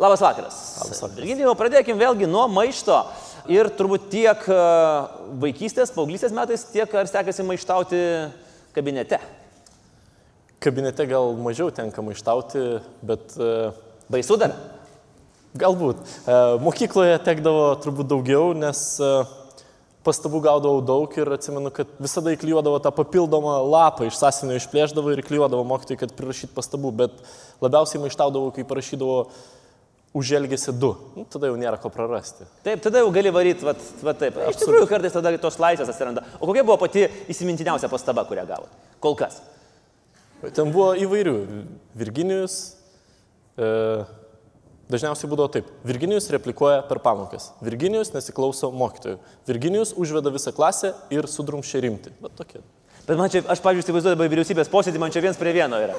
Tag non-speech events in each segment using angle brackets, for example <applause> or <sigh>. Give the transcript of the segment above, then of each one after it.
Labas vakaras. Labas vakaras. Virginijau, pradėkime vėlgi nuo maišto. Ir turbūt tiek e, vaikystės, paauglystės metais, tiek ar sekasi maištauti kabinete. Kabinete gal mažiau tenka maištauti, bet e, Baisu dar? galbūt. E, Mokykloje tekdavo turbūt daugiau, nes pastabų gaudavau daug ir atsimenu, kad visada įklijuodavo tą papildomą lapą, iš sąsienio išplėždavo ir įklijuodavo mokytojai, kad prirašyt pastabų, bet labiausiai maištaudavau, kai parašydavo uželgėsi du. Nu, tada jau nėra ko prarasti. Taip, tada jau gali varyti, va, va taip. Iš tikrųjų, kartais tada tos laisvės atsiranda. O kokia buvo pati įsimintiniausia pastaba, kurią gavot? Kol kas. Ten buvo įvairių. Virginijus. E, dažniausiai būdavo taip. Virginijus replikuoja per pamokas. Virginijus nesiklauso mokytojų. Virginijus užveda visą klasę ir sudrumšia rimti. Bet tokie. Bet man čia, aš pavyzdžiui, įsivaizduoju dabar vyriausybės posėdį, man čia viens prie vieno yra.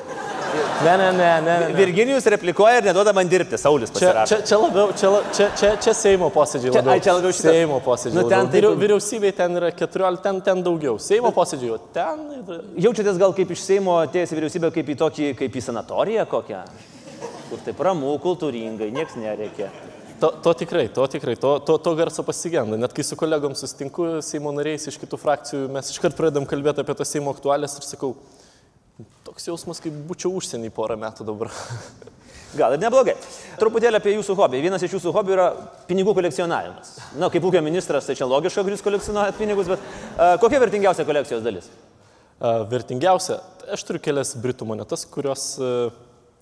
Ne, ne, ne, ne. ne. Virginijus replikuoja ir neduoda man dirbti, Saulis Čia, pasirašo. čia, čia labiau, čia, čia, čia, čia Seimo posėdžiai. Čia- labiau. ai, čia labiau šitas. Seimo posėdžiai. Nu, ten labiau. taip- Vyriau- Vyriausybėje ten yra 14, ten, ten daugiau. Seimo posėdžiai, ten... Jaučiatės gal kaip iš Seimo atėjęs į vyriausybę, kaip į tokį, kaip į sanatoriją kokią? Kur taip ramu, kultūringai, nieks nereikia. To, to tikrai, to tikrai, to, to, to garso pasigenda. Net kai su kolegom susitinku, Seimo nariais iš kitų frakcijų, mes iškart pradedam kalbėti apie tas Seimo aktualės ir sakau, toks jausmas, kaip būčiau užsienį porą metų dabar. <laughs> Gal ir neblogai. Truputėlį apie jūsų hobį. Vienas iš jūsų hobių yra pinigų kolekcionavimas. Na, kaip ūkio ministras, tai čia logiška, kad jūs kolekcionuojat pinigus, bet uh, kokia vertingiausia kolekcijos dalis? A, Vertingiausia, aš turiu kelias britų monetas, kurios, e,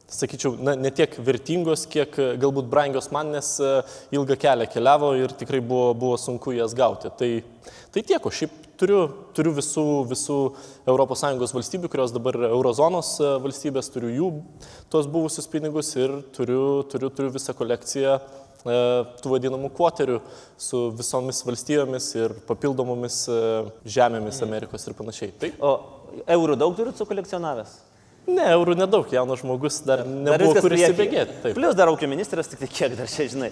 sakyčiau, na, ne tiek vertingos, kiek e, galbūt brangios man, nes e, ilgą kelią keliavo ir tikrai buvo, buvo sunku jas gauti. Tai, tai tiek, o šiaip turiu, turiu visų, visų ES valstybių, kurios dabar yra eurozonos e, valstybės, turiu jų tuos buvusius pinigus ir turiu, turiu, turiu visą kolekciją tų vadinamų kvoterių su visomis valstybėmis ir papildomomis žemėmis Amerikos ir panašiai. Tai O eurų daug turit sukolekcionavęs? Ne, eurų nedaug, jaunas žmogus dar Dar nebuvo viskas kur įsibėgėti. Plius dar ūkio ministras, tik tai kiek dar čia, žinai,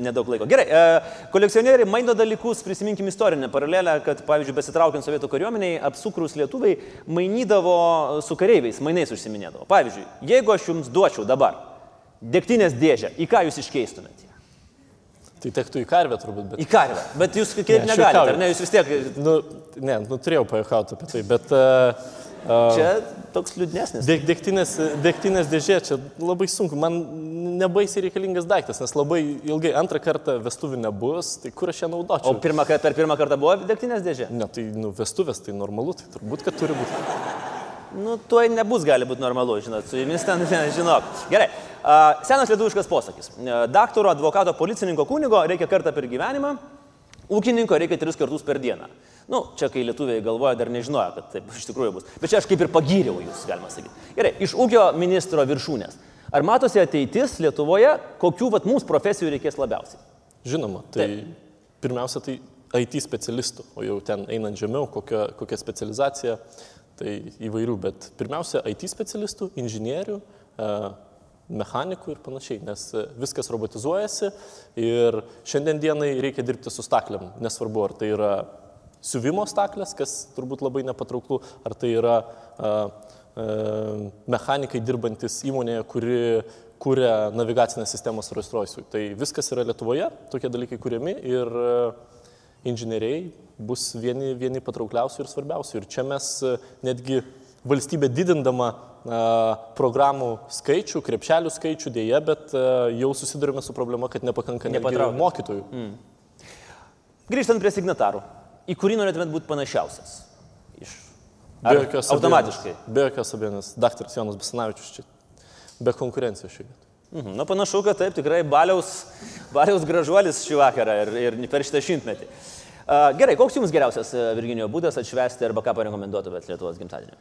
nedaug laiko. Gerai, e, kolekcionieriai maino dalykus, prisiminkim istorinę paralelę, kad, pavyzdžiui, besitraukiant sovietų kariuomeniai, apsukrus lietuviai mainydavo su kareiviais, mainais užsiminėdavo. Pavyzdžiui, jeigu aš jums duočiau dabar degtinės dėžę, į ką jūs iškeistumėte? Tai tektų į karvę turbūt, bet... Į karvę. Bet jūs kaip Ne, negalite, ar ne? Jūs vis tiek... Nu, ne, nu turėjau pajokauti apie tai, bet... Uh, Čia toks liūdnesnis. Deg, degtinės, degtinės dėžė čia labai sunku, man nebaisiai reikalingas daiktas, nes labai ilgai antrą kartą vestuvių nebus, tai kur aš ją O naudočiau? pirmą, kar- per pirmą kartą buvo degtinės dėžė? Ne, tai nu, vestuvės tai normalu, tai turbūt, kad turi būti. Nu, tuoj nebus gali būti normalu, žinot, su jumis ten, žinok. Gerai, senas lietuviškas posakis. Daktaro, advokato, policininko, kunigo reikia kartą per gyvenimą, ūkininko reikia tris kartus per dieną. Nu, čia kai lietuviai galvoja, dar nežinojo, kad taip iš tikrųjų bus. Bet čia aš kaip ir pagyriau jūs, galima sakyti. Gerai, iš ūkio ministro viršūnės. Ar matosi ateitis Lietuvoje, kokių vat mums profesijų reikės labiausiai? Žinoma, tai pirmiausia, tai IT specialistų, o jau ten einant žemiau, kokia, kokia specializacija, tai įvairių, bet pirmiausia, IT specialistų, inžinierių, e, mechanikų ir panašiai, nes viskas robotizuojasi ir šiandien dienai reikia dirbti su staklėm, nesvarbu, ar tai yra siuvimo staklės, kas turbūt labai nepatrauklu, ar tai yra a, a, mechanikai dirbantis įmonėje, kuri kūrė navigacinės sistemos Rolls-Royce'ui. Tai viskas yra Lietuvoje, tokie dalykai kūriami ir inžinieriai bus vieni, vieni patraukliausių ir svarbiausių. Ir čia mes netgi valstybė didindama programų skaičių, krepšelių skaičių dėje, bet jau susidurime su problema, kad nepakanka mokytojų. Mm. Grįžtant prie signatarų, į kurį norėtumėt būti panašiausias? Iš... Be Ar jokios automatiškai. abejonės. Be jokios abejonės. Daktaras Jonas Basanavičius čia. Be konkurencijos vietoje. Mhm. Na, panašu, kad taip, tikrai baliaus, baliaus gražuolis šį vakarą ir, ir per šitą šimtmetį. A, Gerai, koks jums geriausias Virginijo būdas atšvesti arba ką parekomenduotumėt Lietuvos gimtadienį?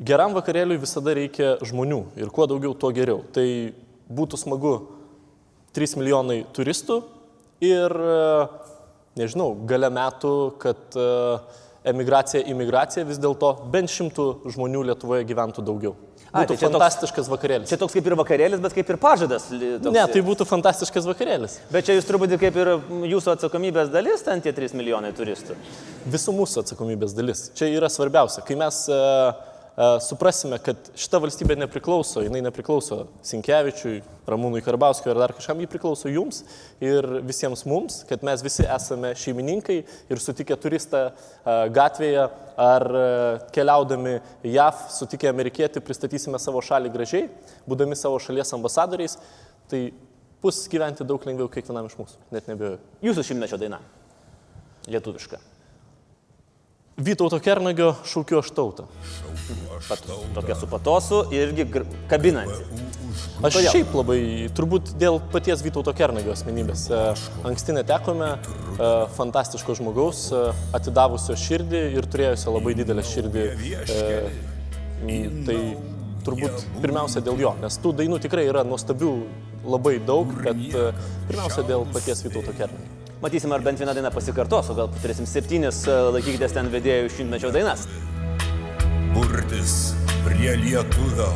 Geram vakarėliui visada reikia žmonių ir kuo daugiau, tuo geriau. Tai būtų smagu 3 milijonai turistų ir, e, nežinau, gale metų, kad e, emigracija, imigracija vis dėlto bent šimtų žmonių Lietuvoje gyventų daugiau. Ai, Būtų tai čia toks- fantastiškas vakarėlis. Čia toks kaip ir vakarėlis, bet kaip ir pažadas. Toks, Ne, tai būtų fantastiškas vakarėlis. Bet čia jūs turbūt kaip ir jūsų atsakomybės dalis, ten tie 3 milijonai turistų. Visų mūsų atsakomybės dalis. Čia yra svarbiausia. Kai mes e, suprasime, kad šita valstybė nepriklauso, jinai nepriklauso Sinkevičiui, Ramūnui Karbauskiui ar dar kažkam, ji priklauso jums ir visiems mums, kad mes visi esame šeimininkai ir sutikę turistą gatvėje ar keliaudami JAV, sutikę amerikietį, pristatysime savo šalį gražiai, būdami savo šalies ambasadoriais, tai bus gyventi daug lengviau kiekvienam iš mūsų, net nebejoju. Jūsų šimtmečio daina. Lietuviška. Vytauto Kernagio šaukiu aš tautą. Tokia su patosu irgi kabinanti. Aš Kodėl? šiaip labai, turbūt dėl paties Vytauto Kernagio asmenybės. E, Anksti netekome e, fantastiško žmogaus, e, atidavusio širdį ir turėjusio labai didelę širdį. Tai turbūt pirmiausia dėl jo, nes tų dainų tikrai yra nuostabių labai daug, bet pirmiausia dėl paties Vytauto Kernagio. Matysim, ar bent viena daina pasikartos, o gal turėsim septynis, e, laikykitės ten vedėjų šimtmečio dainas. burtis prie lietuvio